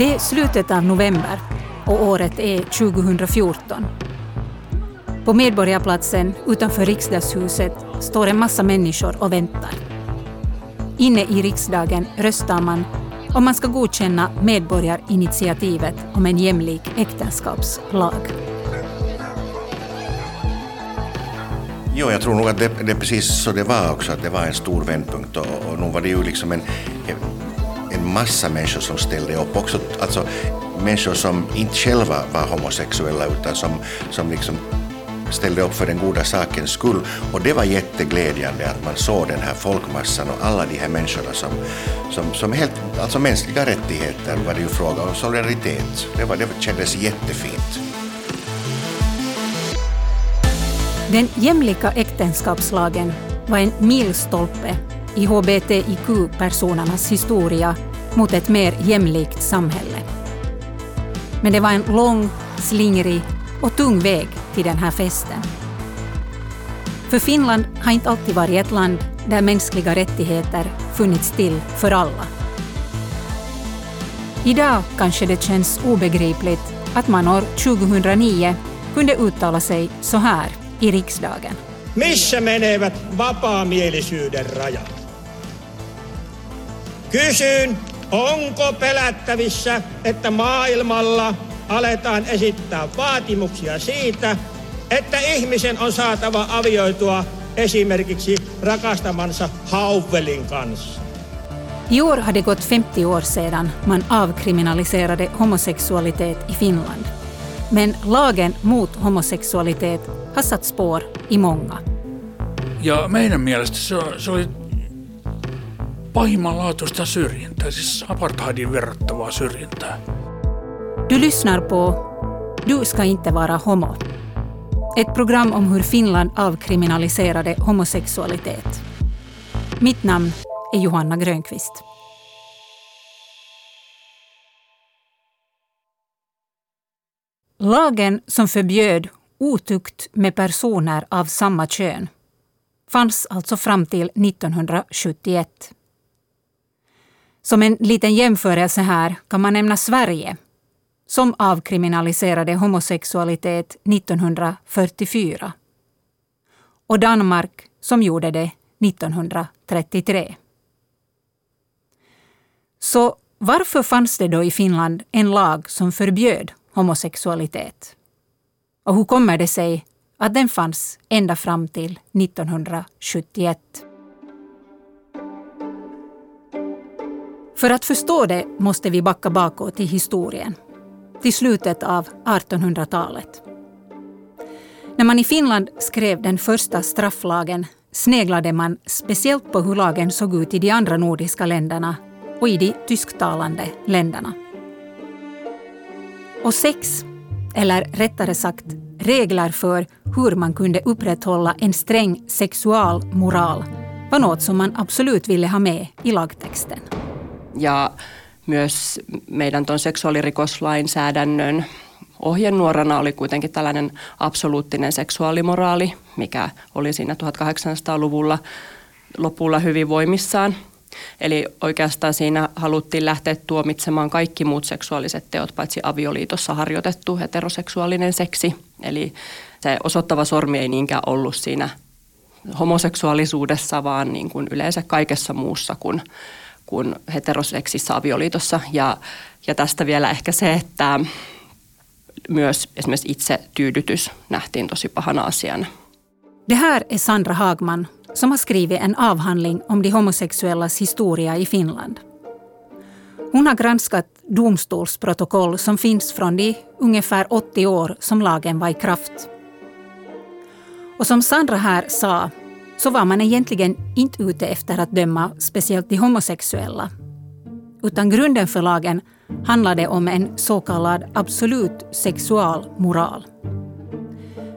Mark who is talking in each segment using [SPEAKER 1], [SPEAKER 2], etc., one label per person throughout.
[SPEAKER 1] Det är slutet av november och året är 2014. På Medborgarplatsen utanför riksdagshuset står en massa människor och väntar. Inne i riksdagen röstar man om man ska godkänna medborgarinitiativet om en jämlik äktenskapslag.
[SPEAKER 2] Jo, jag tror nog att det, det är precis så det var också, att det var en stor vändpunkt och, och nog var det ju liksom en, en massa människor som ställde upp också, alltså människor som inte själva var homosexuella utan som, som liksom ställde upp för den goda sakens skull. Och det var jätteglädjande att man såg den här folkmassan och alla de här människorna som, som, som helt, alltså mänskliga rättigheter var det ju fråga om, solidaritet. Det, var, det kändes jättefint.
[SPEAKER 1] Den jämlika äktenskapslagen var en milstolpe i hbtIQ-personernas historia mot ett mer jämlikt samhälle. Men det var en lång, slingrig och tung väg till den här festen. För Finland har inte alltid varit ett land där mänskliga rättigheter funnits till för alla. Idag kanske det känns obegripligt att man år 2009 kunde uttala sig så här i riksdagen.
[SPEAKER 3] Missä menevät vapaamielisyyden rajat? Kysyn, onko pelättävissä, että maailmalla aletaan esittää vaatimuksia siitä, että ihmisen on saatava avioitua esimerkiksi rakastamansa Hauvelin kanssa.
[SPEAKER 1] I år har det gått 50 år sedan man avkriminaliserade homosexualitet i Finland. Men lagen mot homosexualitet har satt spår i många.
[SPEAKER 4] Ja meidän mielestä se, se oli pahimmanlaatuista syrjintää, siis apartheidin verrattavaa syrjintää.
[SPEAKER 1] Du lyssnar på Du ska inte vara homo. Ett program om hur Finland avkriminaliserade homosexualitet. Mitt namn är Johanna Grönqvist. Lagen som förbjöd otukt med personer av samma kön fanns alltså fram till 1971. Som en liten jämförelse här kan man nämna Sverige som avkriminaliserade homosexualitet 1944 och Danmark som gjorde det 1933. Så varför fanns det då i Finland en lag som förbjöd homosexualitet? Och hur kommer det sig att den fanns ända fram till 1971? För att förstå det måste vi backa bakåt i historien, till slutet av 1800-talet. När man i Finland skrev den första strafflagen sneglade man speciellt på hur lagen såg ut i de andra nordiska länderna och i de tysktalande länderna. Och sex, eller rättare sagt regler för hur man kunde upprätthålla en sträng sexualmoral var något som man absolut ville ha med i lagtexten.
[SPEAKER 5] Ja myös meidän tuon seksuaalirikoslainsäädännön ohjenuorana oli kuitenkin tällainen absoluuttinen seksuaalimoraali, mikä oli siinä 1800-luvulla lopulla hyvin voimissaan. Eli oikeastaan siinä haluttiin lähteä tuomitsemaan kaikki muut seksuaaliset teot, paitsi avioliitossa harjoitettu heteroseksuaalinen seksi. Eli se osoittava sormi ei niinkään ollut siinä homoseksuaalisuudessa, vaan niin kuin yleensä kaikessa muussa kuin, kuin heteroseksissä avioliitossa. Ja, ja tästä vielä ehkä se, että myös esimerkiksi itse tyydytys nähtiin tosi pahana asiana.
[SPEAKER 1] Det här är Sandra Hagman som har skrivit en avhandling om de homosexuellas historia i Finland. Hon har granskat domstolsprotokoll som finns från de ungefär 80 år som lagen var i kraft. Och som Sandra här sa så var man egentligen inte ute efter att döma speciellt de homosexuella. Utan grunden för lagen handlade om en så kallad absolut sexualmoral.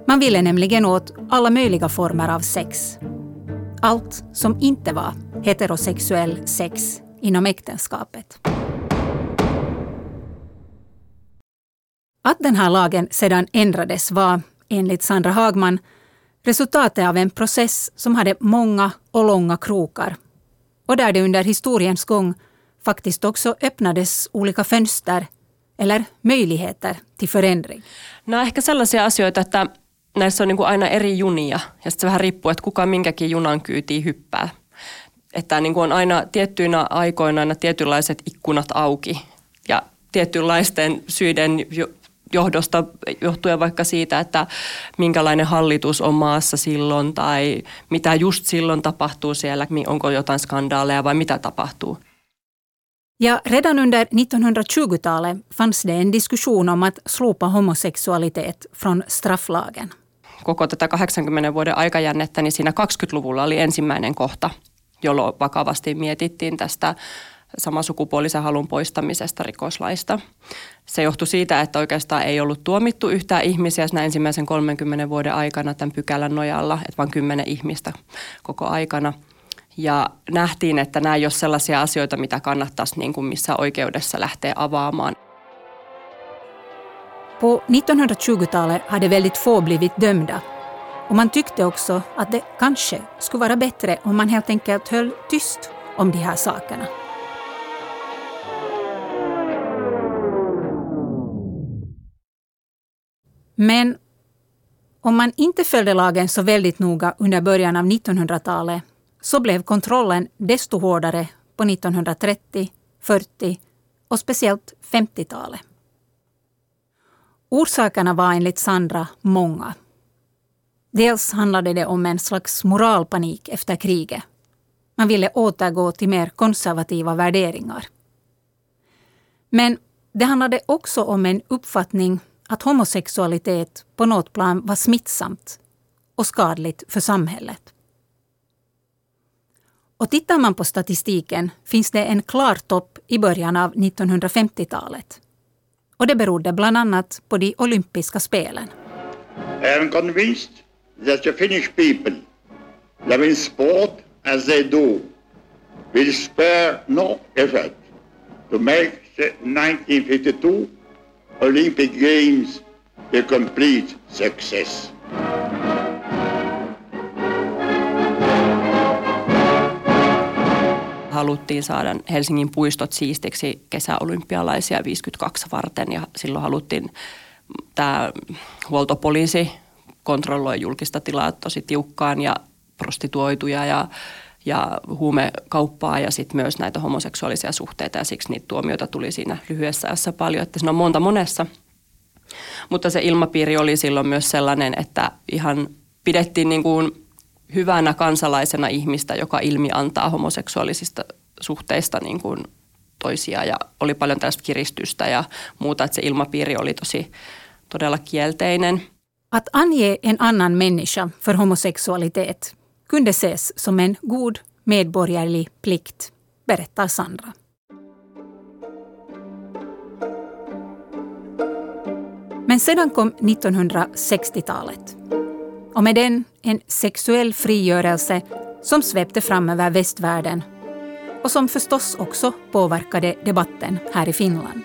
[SPEAKER 1] Man ville nämligen åt alla möjliga former av sex. Allt som inte var heterosexuell sex inom äktenskapet. Att den här lagen sedan ändrades var, enligt Sandra Hagman, resultatet av en process som hade många och långa krokar och där det under historiens gång faktiskt också öppnades olika fönster eller möjligheter till förändring?
[SPEAKER 5] Nämä on ehkä sellaisia asioita, että näissä on niin kuin aina eri junia ja sitten se vähän riippuu, että kuka minkäkin junan kyytiin hyppää. Että niin kuin on aina tiettyinä aikoina aina tietynlaiset ikkunat auki ja tietynlaisten syiden johdosta johtuen vaikka siitä, että minkälainen hallitus on maassa silloin tai mitä just silloin tapahtuu siellä, onko jotain skandaaleja vai mitä tapahtuu.
[SPEAKER 1] Ja redan under 1920-talet fanns det en diskussion om att slopa homosexualitet från strafflagen.
[SPEAKER 5] Koko tätä 80 vuoden aikajännettä, niin siinä 20-luvulla oli ensimmäinen kohta, jolloin vakavasti mietittiin tästä samasukupuolisen halun poistamisesta rikoslaista. Se johtui siitä, että oikeastaan ei ollut tuomittu yhtään ihmisiä siinä ensimmäisen 30 vuoden aikana tämän pykälän nojalla, että vain 10 ihmistä koko aikana. Ja nähtiin, että nämä ei ole sellaisia asioita, mitä kannattaisi niin kuin missä oikeudessa lähteä avaamaan.
[SPEAKER 1] På 1920-talet hade väldigt få blivit dömda och man tyckte också att det kanske skulle vara bättre om man helt enkelt höll tyst om de här sakerna. Men om man inte följde lagen så väldigt noga under början av 1900-talet så blev kontrollen desto hårdare på 1930, 40 och speciellt 50-talet. Orsakerna var enligt Sandra många. Dels handlade det om en slags moralpanik efter kriget. Man ville återgå till mer konservativa värderingar. Men det handlade också om en uppfattning att homosexualitet på något plan var smittsamt och skadligt för samhället. Och tittar man på statistiken finns det en klar topp i början av 1950-talet. Och det berodde bland annat på de olympiska spelen.
[SPEAKER 6] I am convinced that the Finnish people, loving sport as they do, will spare no effort to make the 1952 Olympic Games a complete success.
[SPEAKER 5] haluttiin saada Helsingin puistot siistiksi kesäolympialaisia 52 varten ja silloin haluttiin tämä huoltopoliisi kontrolloi julkista tilaa tosi tiukkaan ja prostituoituja ja, ja huumekauppaa ja sitten myös näitä homoseksuaalisia suhteita ja siksi niitä tuomioita tuli siinä lyhyessä ajassa paljon, että siinä on monta monessa. Mutta se ilmapiiri oli silloin myös sellainen, että ihan pidettiin niin kuin hyvänä kansalaisena ihmistä, joka ilmi antaa homoseksuaalisista suhteista niin kuin toisia ja oli paljon tällaista kiristystä ja muuta, että se ilmapiiri oli tosi todella kielteinen.
[SPEAKER 1] Att ange en annan människa för homosexualitet kunde ses som en god medborgerlig plikt, berättar Sandra. Men sedan kom 1960-talet och med den en sexuell frigörelse som svepte fram över västvärlden och som förstås också påverkade debatten här i Finland.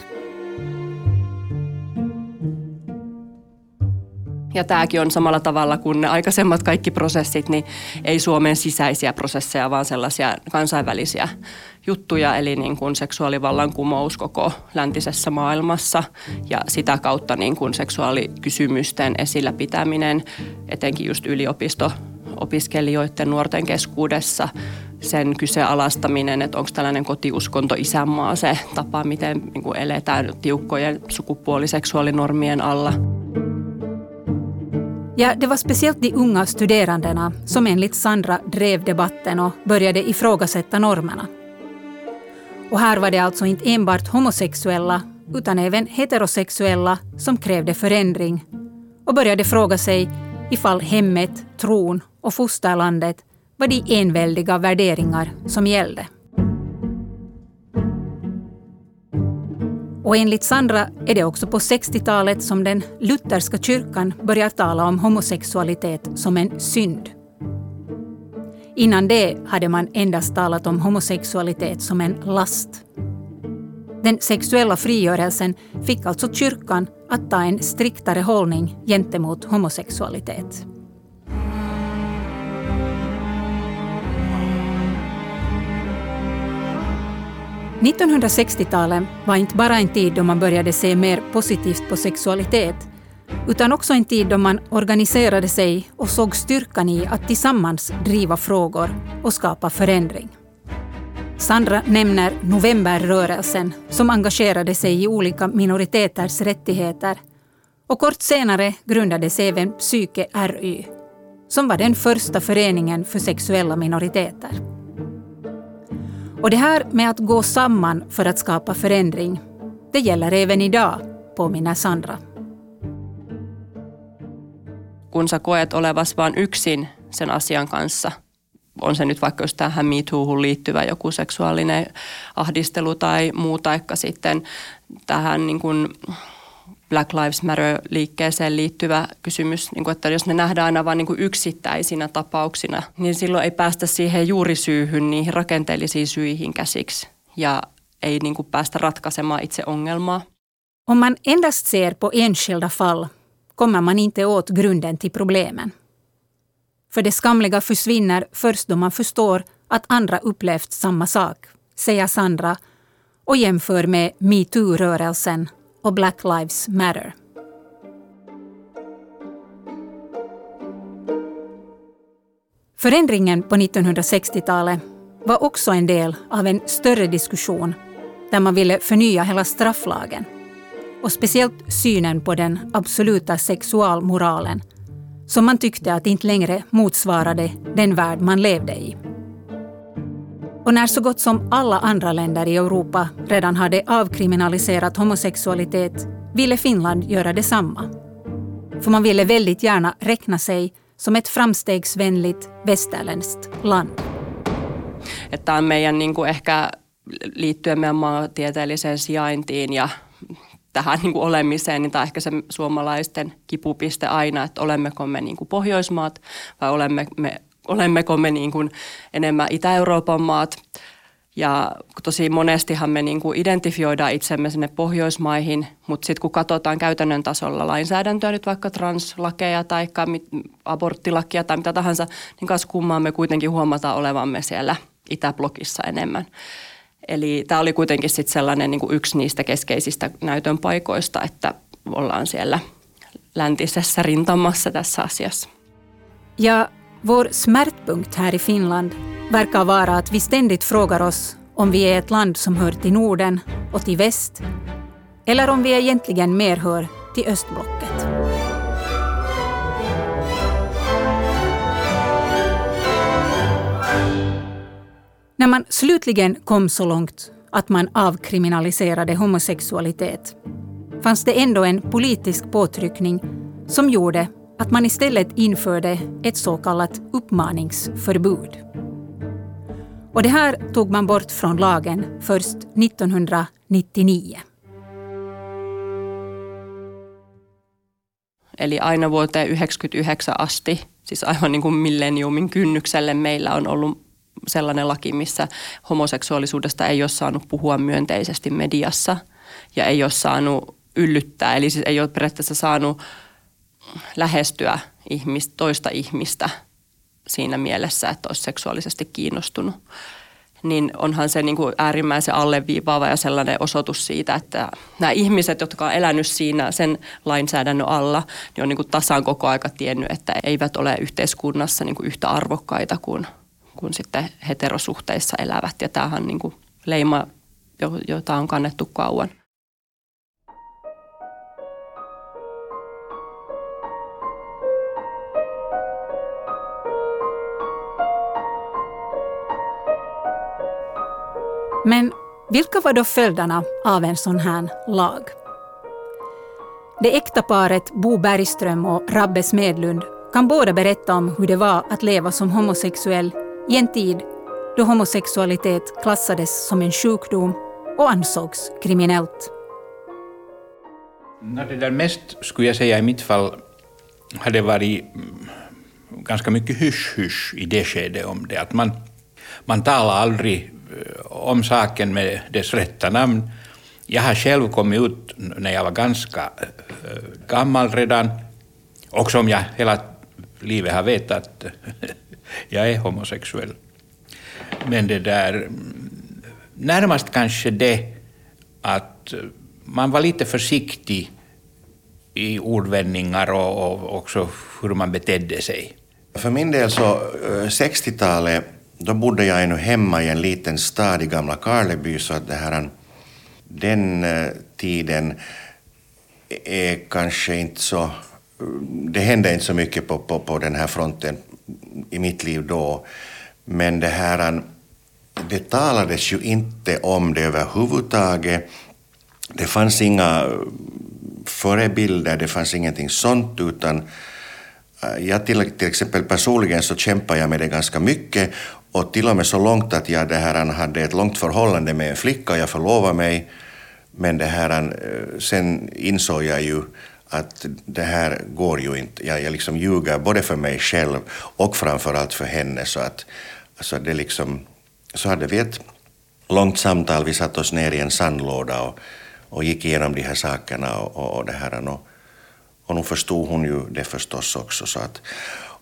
[SPEAKER 5] Ja tämäkin on samalla tavalla kuin ne aikaisemmat kaikki prosessit, niin ei Suomen sisäisiä prosesseja, vaan sellaisia kansainvälisiä juttuja, eli niin kuin seksuaalivallankumous koko läntisessä maailmassa ja sitä kautta niin kuin seksuaalikysymysten esillä pitäminen, etenkin just yliopisto opiskelijoiden nuorten keskuudessa, sen kyseenalaistaminen, että onko tällainen kotiuskonto isänmaa se tapa, miten niin kuin eletään tiukkojen sukupuoliseksuaalinormien alla.
[SPEAKER 1] Ja, det var speciellt de unga studerandena som enligt Sandra drev debatten och började ifrågasätta normerna. Och här var det alltså inte enbart homosexuella utan även heterosexuella som krävde förändring och började fråga sig ifall hemmet, tron och fosterlandet var de enväldiga värderingar som gällde. Och enligt Sandra är det också på 60-talet som den lutherska kyrkan börjar tala om homosexualitet som en synd. Innan det hade man endast talat om homosexualitet som en last. Den sexuella frigörelsen fick alltså kyrkan att ta en striktare hållning gentemot homosexualitet. 1960-talet var inte bara en tid då man började se mer positivt på sexualitet, utan också en tid då man organiserade sig och såg styrkan i att tillsammans driva frågor och skapa förändring. Sandra nämner Novemberrörelsen som engagerade sig i olika minoriteters rättigheter och kort senare grundades även Psyke RY, som var den första föreningen för sexuella minoriteter. Och det här med att gå samman för att skapa förändring, det gäller även idag, påminner Sandra.
[SPEAKER 5] Kun sä koet olevas vain yksin sen asian kanssa, on se nyt vaikka jos tähän MeToohun liittyvä joku seksuaalinen ahdistelu tai muu, taikka sitten tähän niin kuin Black Lives Matter-liikkeeseen liittyvä kysymys, niin kuin, että jos ne nähdään aina vain niin yksittäisinä tapauksina, niin silloin ei päästä siihen juurisyyhyn, niihin rakenteellisiin syihin käsiksi ja ei niin kuin päästä ratkaisemaan itse ongelmaa.
[SPEAKER 1] Om man endast ser på enskilda fall kommer man inte åt grunden till problemen. För det skamliga försvinner först då man förstår att andra upplevt samma sak, säger Sandra och jämför med metoo-rörelsen och Black Lives Matter. Förändringen på 1960-talet var också en del av en större diskussion där man ville förnya hela strafflagen och speciellt synen på den absoluta sexualmoralen som man tyckte att inte längre motsvarade den värld man levde i. Och när så gott som alla andra länder i Europa redan hade avkriminaliserat homosexualitet ville Finland göra detsamma. För man ville väldigt gärna räkna sig som ett framstegsvänligt västerländskt land.
[SPEAKER 5] Että on meidän niin kuin ehkä liittyen meidän maantieteelliseen sijaintiin ja tähän niin kuin olemiseen, niin tämä on ehkä se suomalaisten kipupiste aina, että olemmeko me niin kuin Pohjoismaat vai olemme me olemmeko me niin kuin enemmän Itä-Euroopan maat. Ja tosi monestihan me niin kuin identifioidaan itsemme sinne Pohjoismaihin, mutta sitten kun katsotaan käytännön tasolla lainsäädäntöä, nyt vaikka translakeja tai aborttilakia tai mitä tahansa, niin kas kummaa me kuitenkin huomataan olevamme siellä Itäblokissa enemmän. Eli tämä oli kuitenkin sitten sellainen niin kuin yksi niistä keskeisistä näytön paikoista, että ollaan siellä läntisessä rintamassa tässä asiassa.
[SPEAKER 1] Ja Vår smärtpunkt här i Finland verkar vara att vi ständigt frågar oss om vi är ett land som hör till Norden och till väst, eller om vi egentligen mer hör till östblocket. När man slutligen kom så långt att man avkriminaliserade homosexualitet fanns det ändå en politisk påtryckning som gjorde att man istället införde ett så kallat uppmaningsförbud. Och det här tog man bort från lagen först 1999.
[SPEAKER 5] Eli aina vuoteen 1999 asti, siis aivan niin kuin milleniumin kynnykselle meillä on ollut sellainen laki, missä homoseksuaalisuudesta ei ole saanut puhua myönteisesti mediassa ja ei ole saanut yllyttää. Eli siis ei ole periaatteessa saanut lähestyä ihmistä, toista ihmistä siinä mielessä, että olisi seksuaalisesti kiinnostunut, niin onhan se niin kuin äärimmäisen alleviivaava ja sellainen osoitus siitä, että nämä ihmiset, jotka on elänyt siinä sen lainsäädännön alla, niin on niin kuin tasan koko aika tiennyt, että eivät ole yhteiskunnassa niin kuin yhtä arvokkaita kuin, kuin sitten heterosuhteissa elävät. Ja tämähän on niin kuin leima, jota on kannettu kauan.
[SPEAKER 1] Men vilka var då följderna av en sån här lag? Det äkta paret Bo Bergström och Rabbe Smedlund kan båda berätta om hur det var att leva som homosexuell i en tid då homosexualitet klassades som en sjukdom och ansågs kriminellt.
[SPEAKER 7] det där mest, skulle jag säga i mitt fall, hade varit mm, ganska mycket hysch-hysch i det skedet om det. Att man, man talar aldrig om saken med dess rätta namn. Jag har själv kommit ut när jag var ganska eh, gammal redan och som jag hela livet har vetat jag är homosexuell. Men det där, närmast kanske det att man var lite försiktig i ordvändningar och, och också hur man betedde sig.
[SPEAKER 2] För min del så, eh, 60-talet, då bodde jag ännu hemma i en liten stad i gamla Karleby, så att det här, den eh, tiden är kanske inte så... Det hände inte så mycket på, på, på den här fronten i mitt liv då. Men det här, det talades ju inte om det överhuvudtaget. Det fanns inga eh, förebilder, det fanns ingenting sånt, utan eh, jag till, till exempel personligen så kämpade jag med det ganska mycket och till och med så långt att jag det här, hade ett långt förhållande med en flicka och jag förlovade mig. Men det här, eh, sen insåg jag ju att det här går ju inte. Jag, jag liksom ljuger både för mig själv och framförallt för henne. Så att alltså det liksom, så hade vi ett långt samtal. Vi satte oss ner i en sandlåda och, och gick igenom de här sakerna och, och, och det här. Och, och nu förstod hon ju det förstås också. Så att,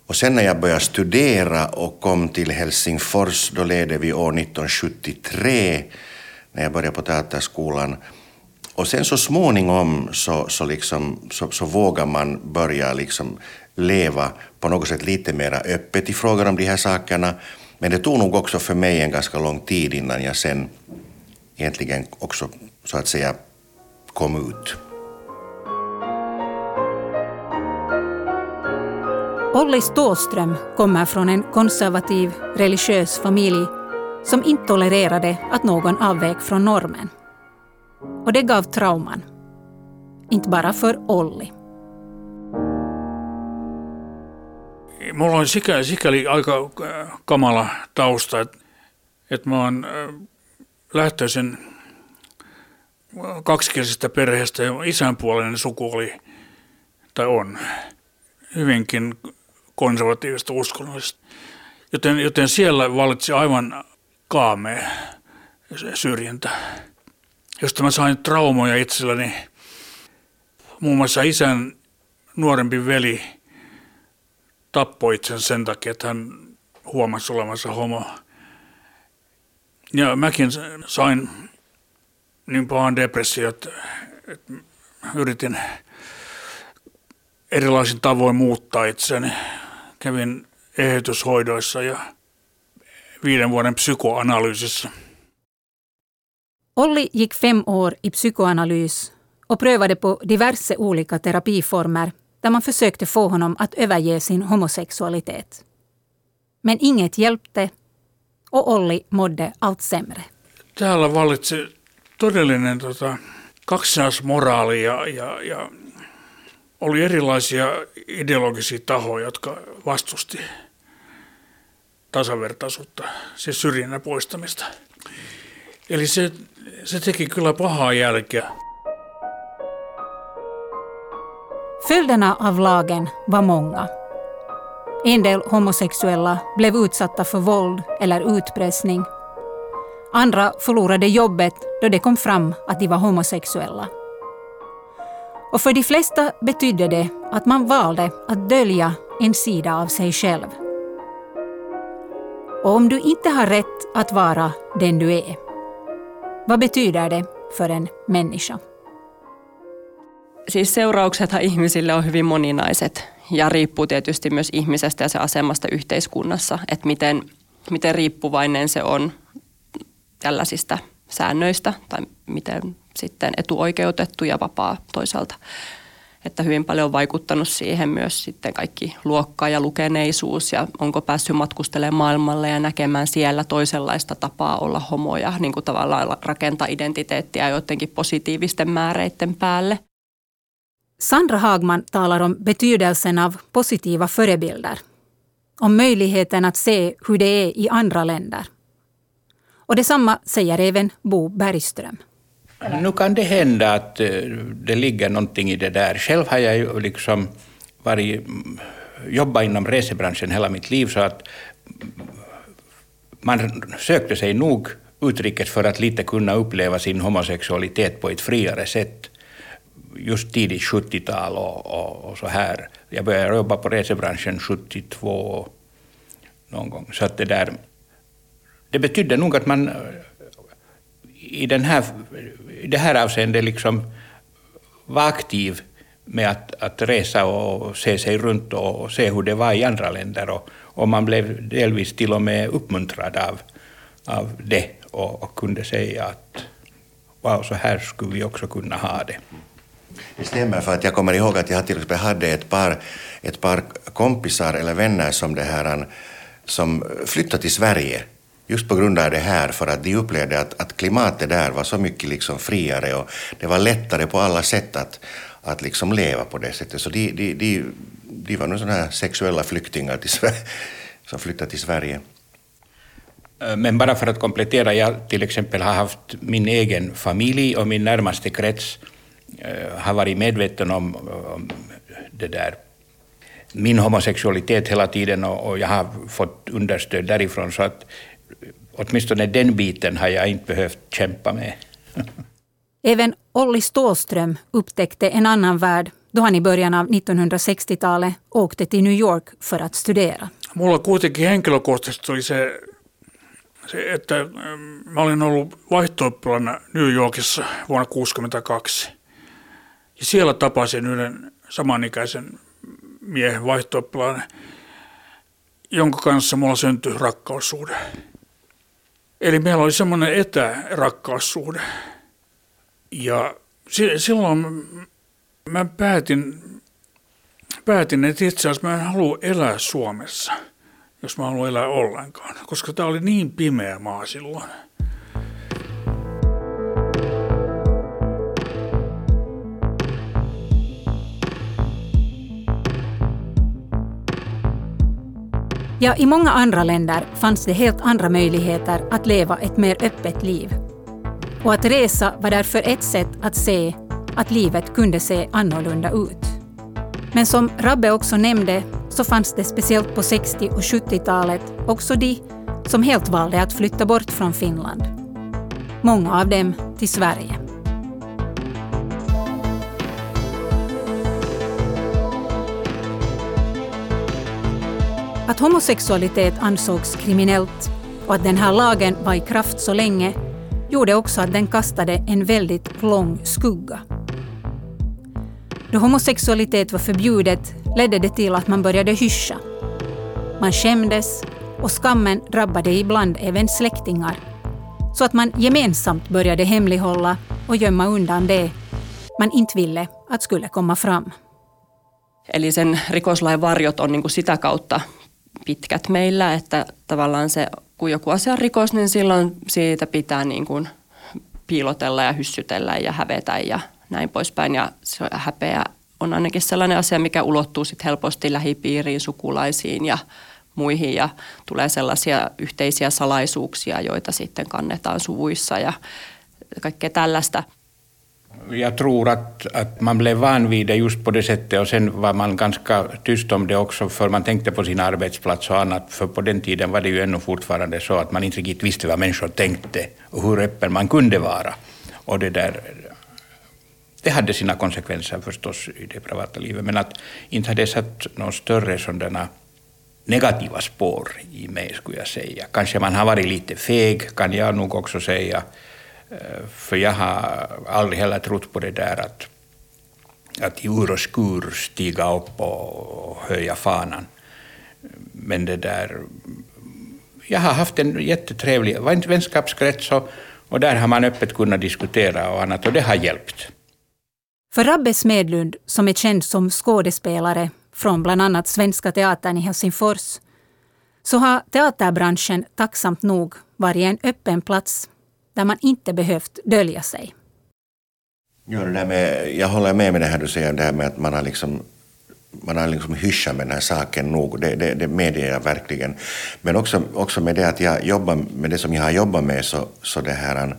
[SPEAKER 2] och sen när jag började studera och kom till Helsingfors, då ledde vi år 1973, när jag började på teaterskolan. Och sen så småningom så, så, liksom, så, så vågar man börja liksom leva på något sätt lite mer öppet i frågan om de här sakerna. Men det tog nog också för mig en ganska lång tid innan jag sen egentligen också så att säga kom ut.
[SPEAKER 1] Olli Ståström kommer från en konservativ religiös familj som inte tolererade att någon avvek från normen. Och det gav trauman. Inte bara för Olli.
[SPEAKER 4] Mulla on sikäli, sikäli aika äh, kamala tausta, että, että mä oon äh, lähtöisin kaksikielisestä perheestä ja isänpuolinen suku oli, tai on, hyvinkin konservatiivista uskonnollista. Joten, joten siellä valitsi aivan kaamea syrjintä josta mä sain traumoja itselläni. Muun muassa isän nuorempi veli tappoi itsen sen takia, että hän huomasi olevansa homo. Ja mäkin sain niin pahan depressio, että, että yritin erilaisin tavoin muuttaa itseni. Kävin eheytyshoidoissa ja viiden vuoden psykoanalyysissä –
[SPEAKER 1] Olli gick fem år i psykoanalys och prövade på diverse olika terapiformer där man försökte få honom att överge sin homosexualitet. Men inget hjälpte och Olli mådde allt sämre.
[SPEAKER 4] Täällä vallitsi todellinen tota, kaksinaismoraali ja, ja, ja oli erilaisia ideologisia tahoja, jotka vastusti tasavertaisuutta, siis syrjinnän poistamista. Eli se se teki kyllä pahaa jälkeä.
[SPEAKER 1] Följderna av lagen var många. En del homosexuella blev utsatta för våld eller utpressning. Andra förlorade jobbet då det kom fram att de var homosexuella. Och för de flesta betydde det att man valde att dölja en sida av sig själv. Och om du inte har rätt att vara den du är, vad betyder det för en människa?
[SPEAKER 5] Siis seurauksethan ihmisille on hyvin moninaiset ja riippuu tietysti myös ihmisestä ja se asemasta yhteiskunnassa, että miten, miten riippuvainen se on tällaisista säännöistä tai miten sitten etuoikeutettu ja vapaa toisaalta että hyvin paljon on vaikuttanut siihen myös sitten kaikki luokka ja lukeneisuus ja onko päässyt matkustelemaan maailmalle ja näkemään siellä toisenlaista tapaa olla homoja, niin kuin tavallaan rakentaa identiteettiä jotenkin positiivisten määreiden päälle.
[SPEAKER 1] Sandra Hagman talar om betydelsen av positiva förebilder, om möjligheten att se hur det är i andra länder. Och detsamma säger även Bo Bergström.
[SPEAKER 7] Nu kan det hända att eh, det ligger någonting i det där. Själv har jag ju liksom varit, mm, jobbat inom resebranschen hela mitt liv så att man sökte sig nog utrikes för att lite kunna uppleva sin homosexualitet på ett friare sätt. Just tidigt 70-tal och, och, och, så här. Jag började jobba på resebranschen 72 någon gång. Så att det där, det betydde nog att man eh, i, den här, i det här avseendet liksom var aktiv med att, att resa och se sig runt och se hur det var i andra länder. Och, och man blev delvis till och med uppmuntrad av, av det och, och kunde säga att wow, så här skulle vi också kunna ha det.
[SPEAKER 2] Det stämmer, för att jag kommer ihåg att jag till exempel hade ett par, ett par kompisar eller vänner som, det här, som flyttade till Sverige just på grund av det här, för att de upplevde att, att klimatet där var så mycket liksom friare och det var lättare på alla sätt att, att liksom leva på det sättet. Så de, de, de, de var nog sådana här sexuella flyktingar till Sverige, som flyttade till Sverige.
[SPEAKER 7] Eh, men bara för att komplettera, jag till exempel har haft min egen familj och min närmaste krets eh, har varit medveten om, om det där min homosexualitet hela tiden och, och, jag har fått understöd därifrån så att åtminstone den biten har jag inte behövt kämpa med.
[SPEAKER 1] Även Olli Stålström upptäckte en annan värld då han i början av 1960-talet åkte till New York för att studera.
[SPEAKER 4] Mulla kuitenkin henkilökohtaisesti oli se, se että ähm, mä olin ollut vaihto New Yorkissa vuonna 1962. Ja siellä tapasin yhden samanikäisen miehen vaihto jonka kanssa mulla syntyi rakkaussuhde. Eli meillä oli semmoinen etärakkaussuhde. Ja silloin mä päätin, päätin, että itse asiassa mä en halua elää Suomessa, jos mä haluan elää ollenkaan, koska tämä oli niin pimeä maa silloin.
[SPEAKER 1] Ja, i många andra länder fanns det helt andra möjligheter att leva ett mer öppet liv. Och att resa var därför ett sätt att se att livet kunde se annorlunda ut. Men som Rabbe också nämnde så fanns det speciellt på 60 och 70-talet också de som helt valde att flytta bort från Finland. Många av dem till Sverige. Att homosexualitet ansågs kriminellt och att den här lagen var i kraft så länge gjorde också att den kastade en väldigt lång skugga. Då homosexualitet var förbjudet ledde det till att man började hyscha. Man skämdes och skammen drabbade ibland även släktingar så att man gemensamt började hemlighålla och gömma undan det man inte ville att skulle komma fram.
[SPEAKER 5] Eli sen rikoslain varjot on niin kuin sitä kautta pitkät meillä, että tavallaan se, kun joku asia on rikos, niin silloin siitä pitää niin kuin piilotella ja hyssytellä ja hävetä ja näin poispäin. Ja se häpeä on ainakin sellainen asia, mikä ulottuu sit helposti lähipiiriin, sukulaisiin ja muihin ja tulee sellaisia yhteisiä salaisuuksia, joita sitten kannetaan suvuissa ja kaikkea tällaista –
[SPEAKER 7] jag tror att, att man blev van vid det just på det sättet och sen var man ganska tyst om det också för man tänkte på sin arbetsplats och annat. För på den tiden var det ju ännu fortfarande så att man inte riktigt visste vad människor tänkte och hur öppen man kunde vara. Och det där det hade sina konsekvenser förstås i det privata livet, men att inte hade satt några större sådana negativa spår i mig, skulle jag säga. Kanske man har varit lite feg, kan jag nog också säga. För jag har aldrig heller trott på det där att, att i ur och skur stiga upp och höja fanan. Men det där... Jag har haft en jättetrevlig vänskapskrets och, och där har man öppet kunnat diskutera och annat och det har hjälpt.
[SPEAKER 1] För Rabbe Smedlund, som är känd som skådespelare från bland annat Svenska Teatern i Helsingfors, så har teaterbranschen tacksamt nog varit en öppen plats där man inte behövt dölja sig.
[SPEAKER 2] Ja, det där med, jag håller med med det här du säger, det här med att man har liksom man har liksom hyschat med den här saken nog, det, det, det medger jag verkligen. Men också, också med det att jag jobbar med det som jag har jobbat med så, så det här,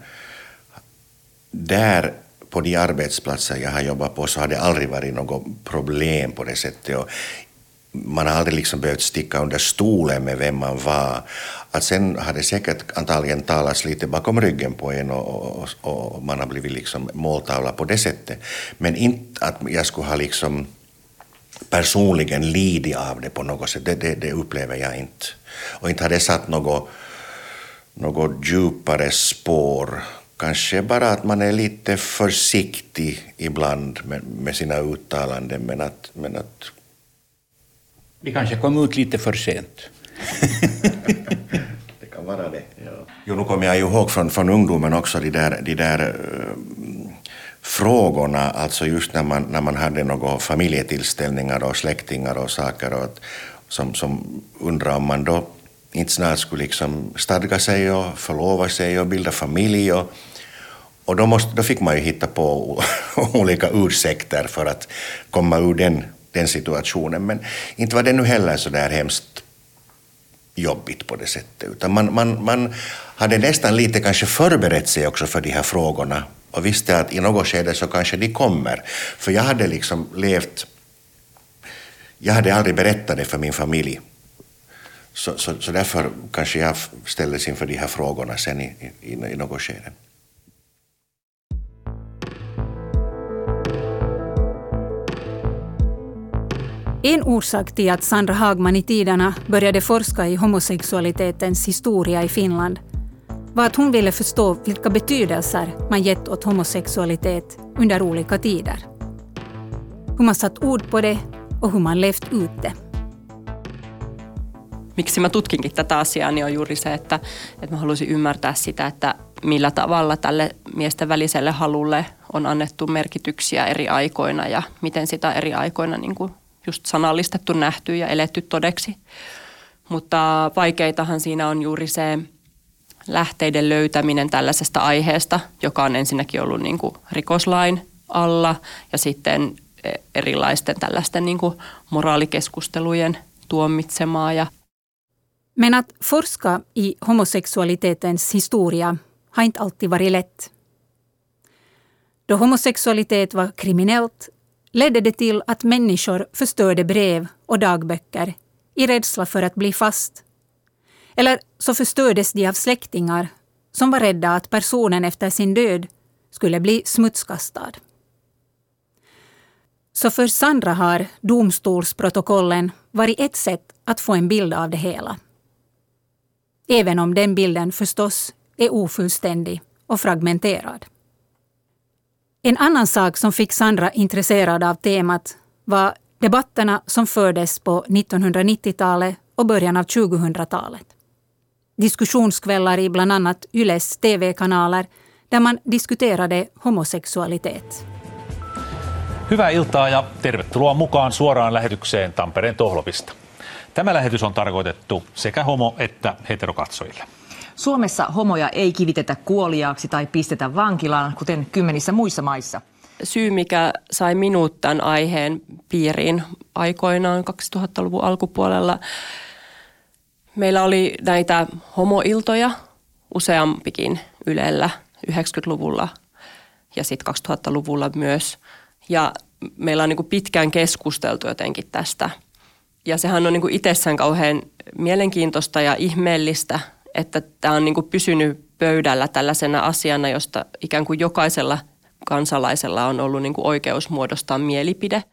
[SPEAKER 2] där på de arbetsplatser jag har jobbat på så har det aldrig varit något problem på det sättet. Och man har aldrig liksom behövt sticka under stolen med vem man var. Att sen har det säkert antagligen talats lite bakom ryggen på en och, och, och man har blivit liksom måltavla på det sättet. Men inte att jag skulle ha liksom personligen lidit av det på något sätt, det, det, det upplever jag inte. Och inte har det satt något, något djupare spår kanske bara att man är lite försiktig ibland med, med sina uttalanden. Men att, men att...
[SPEAKER 7] Vi kanske kom ut lite för sent.
[SPEAKER 2] det kan vara det. Ja. Jo, nu kommer jag ihåg från, från ungdomen också de där, de där uh, frågorna, alltså just när man, när man hade några familjetillställningar och släktingar och saker och som, som undrar om man då inte snart skulle liksom stadga sig och förlova sig och bilda familj. Och, och då, måste, då fick man ju hitta på olika ursäkter för att komma ur den, den situationen. Men inte var det nu heller så där hemskt jobbigt på det sättet. Utan man, man, man hade nästan lite kanske förberett sig också för de här frågorna och visste att i något skede så kanske de kommer. För jag hade liksom levt... Jag hade aldrig berättat det för min familj. Så, så, så därför kanske jag ställdes inför de här frågorna sen i, i, i något skede.
[SPEAKER 1] En orsak till att Sandra Hagman i tiderna började forska i homosexualitetens historia i Finland var att hon ville förstå vilka betydelser man gett åt homosexualitet under olika tider. Hur man satt ord på det och hur man levt ut det.
[SPEAKER 5] Miksi mä tutkinkin tätä asiaa, niin on juuri se, että, että mä halusin ymmärtää sitä, että millä tavalla tälle miesten väliselle halulle on annettu merkityksiä eri aikoina ja miten sitä eri aikoina niin kuin just sanallistettu, nähty ja eletty todeksi. Mutta vaikeitahan siinä on juuri se lähteiden löytäminen tällaisesta aiheesta, joka on ensinnäkin ollut niin kuin rikoslain alla ja sitten e, erilaisten tällaisten niin kuin moraalikeskustelujen tuomitsemaa. Ja
[SPEAKER 1] Men att forska i homosexualitetens historia har inte alltid varit lätt. Då homosexualitet var kriminellt ledde det till att människor förstörde brev och dagböcker i rädsla för att bli fast. Eller så förstördes de av släktingar som var rädda att personen efter sin död skulle bli smutskastad. Så för Sandra har domstolsprotokollen varit ett sätt att få en bild av det hela. Även om den bilden förstås är ofullständig och fragmenterad. En annan sak som fick Sandra intresserad av temat var debatterna som fördes på 1990-talet och början av 2000-talet. Diskussionskvällar i bland annat Yles TV-kanaler där man diskuterade homosexualitet.
[SPEAKER 8] Hyvää iltaa ja tervetuloa mukaan suoraan lähetykseen Tampereen Tohlopista. Tämä lähetys on tarkoitettu sekä homo- että heterokatsojille.
[SPEAKER 9] Suomessa homoja ei kivitetä kuoliaaksi tai pistetä vankilaan, kuten kymmenissä muissa maissa.
[SPEAKER 5] Syy, mikä sai minut tämän aiheen piiriin aikoinaan 2000-luvun alkupuolella, meillä oli näitä homoiltoja useampikin Ylellä 90-luvulla ja sitten 2000-luvulla myös. Ja meillä on niin pitkään keskusteltu jotenkin tästä. Ja sehän on niin itsessään kauhean mielenkiintoista ja ihmeellistä – että tämä on niin kuin pysynyt pöydällä tällaisena asiana, josta ikään kuin jokaisella kansalaisella on ollut niin kuin oikeus muodostaa mielipide.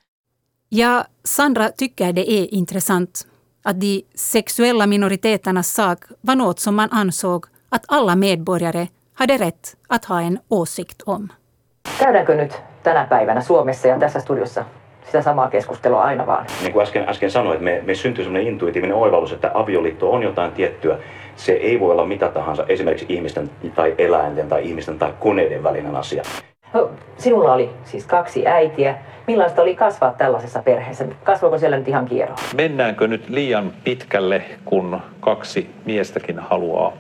[SPEAKER 1] Ja Sandra tycker det är intressant att de sexuella minoriteternas sak var något som man ansåg att alla medborgare hade rätt att ha en åsikt om.
[SPEAKER 9] Käydäänkö nyt tänä päivänä Suomessa ja tässä studiossa sitä samaa keskustelua aina vaan?
[SPEAKER 10] Niin kuin äsken, äsken sanoin, että me, me syntyy sellainen intuitiivinen oivallus, että avioliitto on jotain tiettyä se ei voi olla mitä tahansa, esimerkiksi ihmisten tai eläinten tai ihmisten tai koneiden välinen asia.
[SPEAKER 9] No, sinulla oli siis kaksi äitiä. Millaista oli kasvaa tällaisessa perheessä? Kasvoiko siellä nyt ihan kierro?
[SPEAKER 8] Mennäänkö nyt liian pitkälle, kun kaksi miestäkin haluaa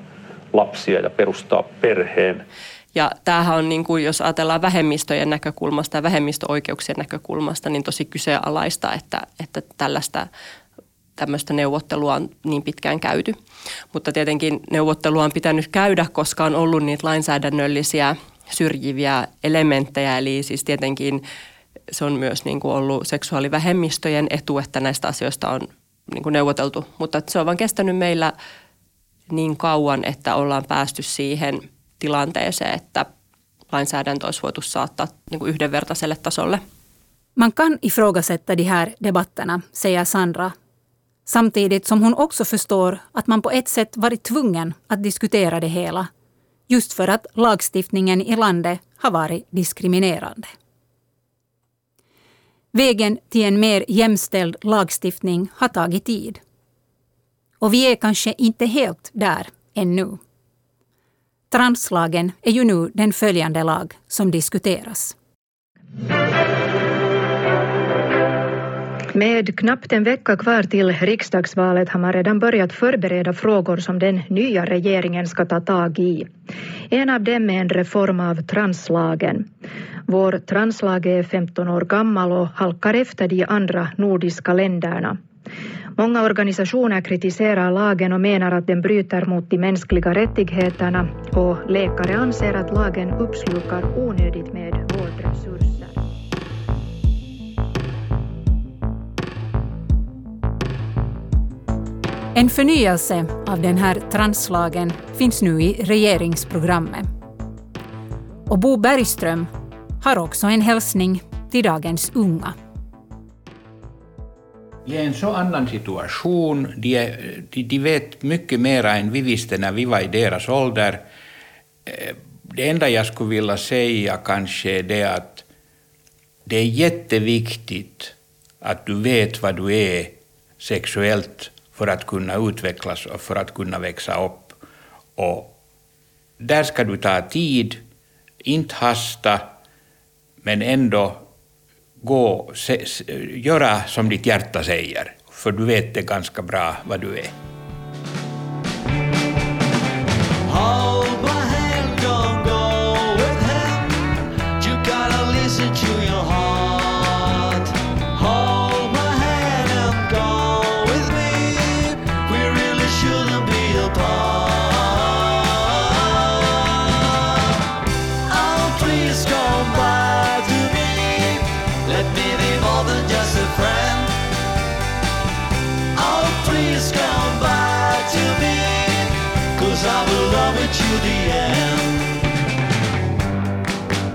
[SPEAKER 8] lapsia ja perustaa perheen?
[SPEAKER 5] Ja tämähän on, niin kuin, jos ajatellaan vähemmistöjen näkökulmasta ja vähemmistöoikeuksien näkökulmasta, niin tosi kyseenalaista, että, että tällaista tämmöistä neuvottelua on niin pitkään käyty. Mutta tietenkin neuvottelua on pitänyt käydä, koska on ollut niitä lainsäädännöllisiä syrjiviä elementtejä. Eli siis tietenkin se on myös niin kuin ollut seksuaalivähemmistöjen etu, että näistä asioista on niin kuin neuvoteltu. Mutta se on vain kestänyt meillä niin kauan, että ollaan päästy siihen tilanteeseen, että lainsäädäntö olisi voitu saattaa niin kuin yhdenvertaiselle tasolle.
[SPEAKER 1] Man kan ifrågasätta de här debatterna, säger Sandra Samtidigt som hon också förstår att man på ett sätt varit tvungen att diskutera det hela just för att lagstiftningen i landet har varit diskriminerande. Vägen till en mer jämställd lagstiftning har tagit tid. Och vi är kanske inte helt där ännu. Translagen är ju nu den följande lag som diskuteras.
[SPEAKER 11] Med knappt en vecka kvar till riksdagsvalet har man redan börjat förbereda frågor som den nya regeringen ska ta tag i. En av dem är en reform av translagen. Vår translag är 15 år gammal och halkar efter de andra nordiska länderna. Många organisationer kritiserar lagen och menar att den bryter mot de mänskliga rättigheterna och läkare anser att lagen uppslukar onödigt med
[SPEAKER 1] En förnyelse av den här translagen finns nu i regeringsprogrammet. Och Bo Bergström har också en hälsning till dagens unga.
[SPEAKER 7] I en så annan situation, de, är, de, de vet mycket mer än vi visste när vi var i deras ålder. Eh, det enda jag skulle vilja säga kanske är det att det är jätteviktigt att du vet vad du är sexuellt för att kunna utvecklas och för att kunna växa upp. Och där ska du ta tid, inte hasta, men ändå gå, se, göra som ditt hjärta säger, för du vet det ganska bra vad du är.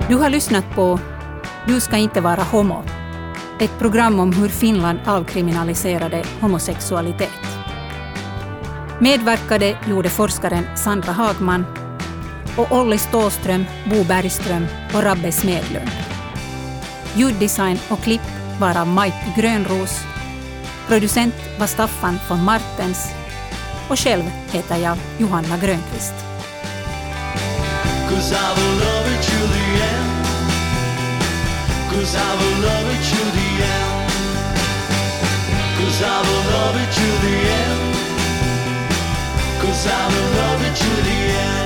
[SPEAKER 1] Du har lyssnat på Du ska inte vara homo. Ett program om hur Finland avkriminaliserade homosexualitet. Medverkade gjorde forskaren Sandra Hagman och Olli Ståström, Bo Bergström och Rabbe Smedlund. Ljuddesign och klipp var av Mike Grönros. Producent var Staffan von Martens och själv heter jag Johanna Grönqvist. Cause I will love it to the end. Cause I will love it to the end. Cause I will love it to the end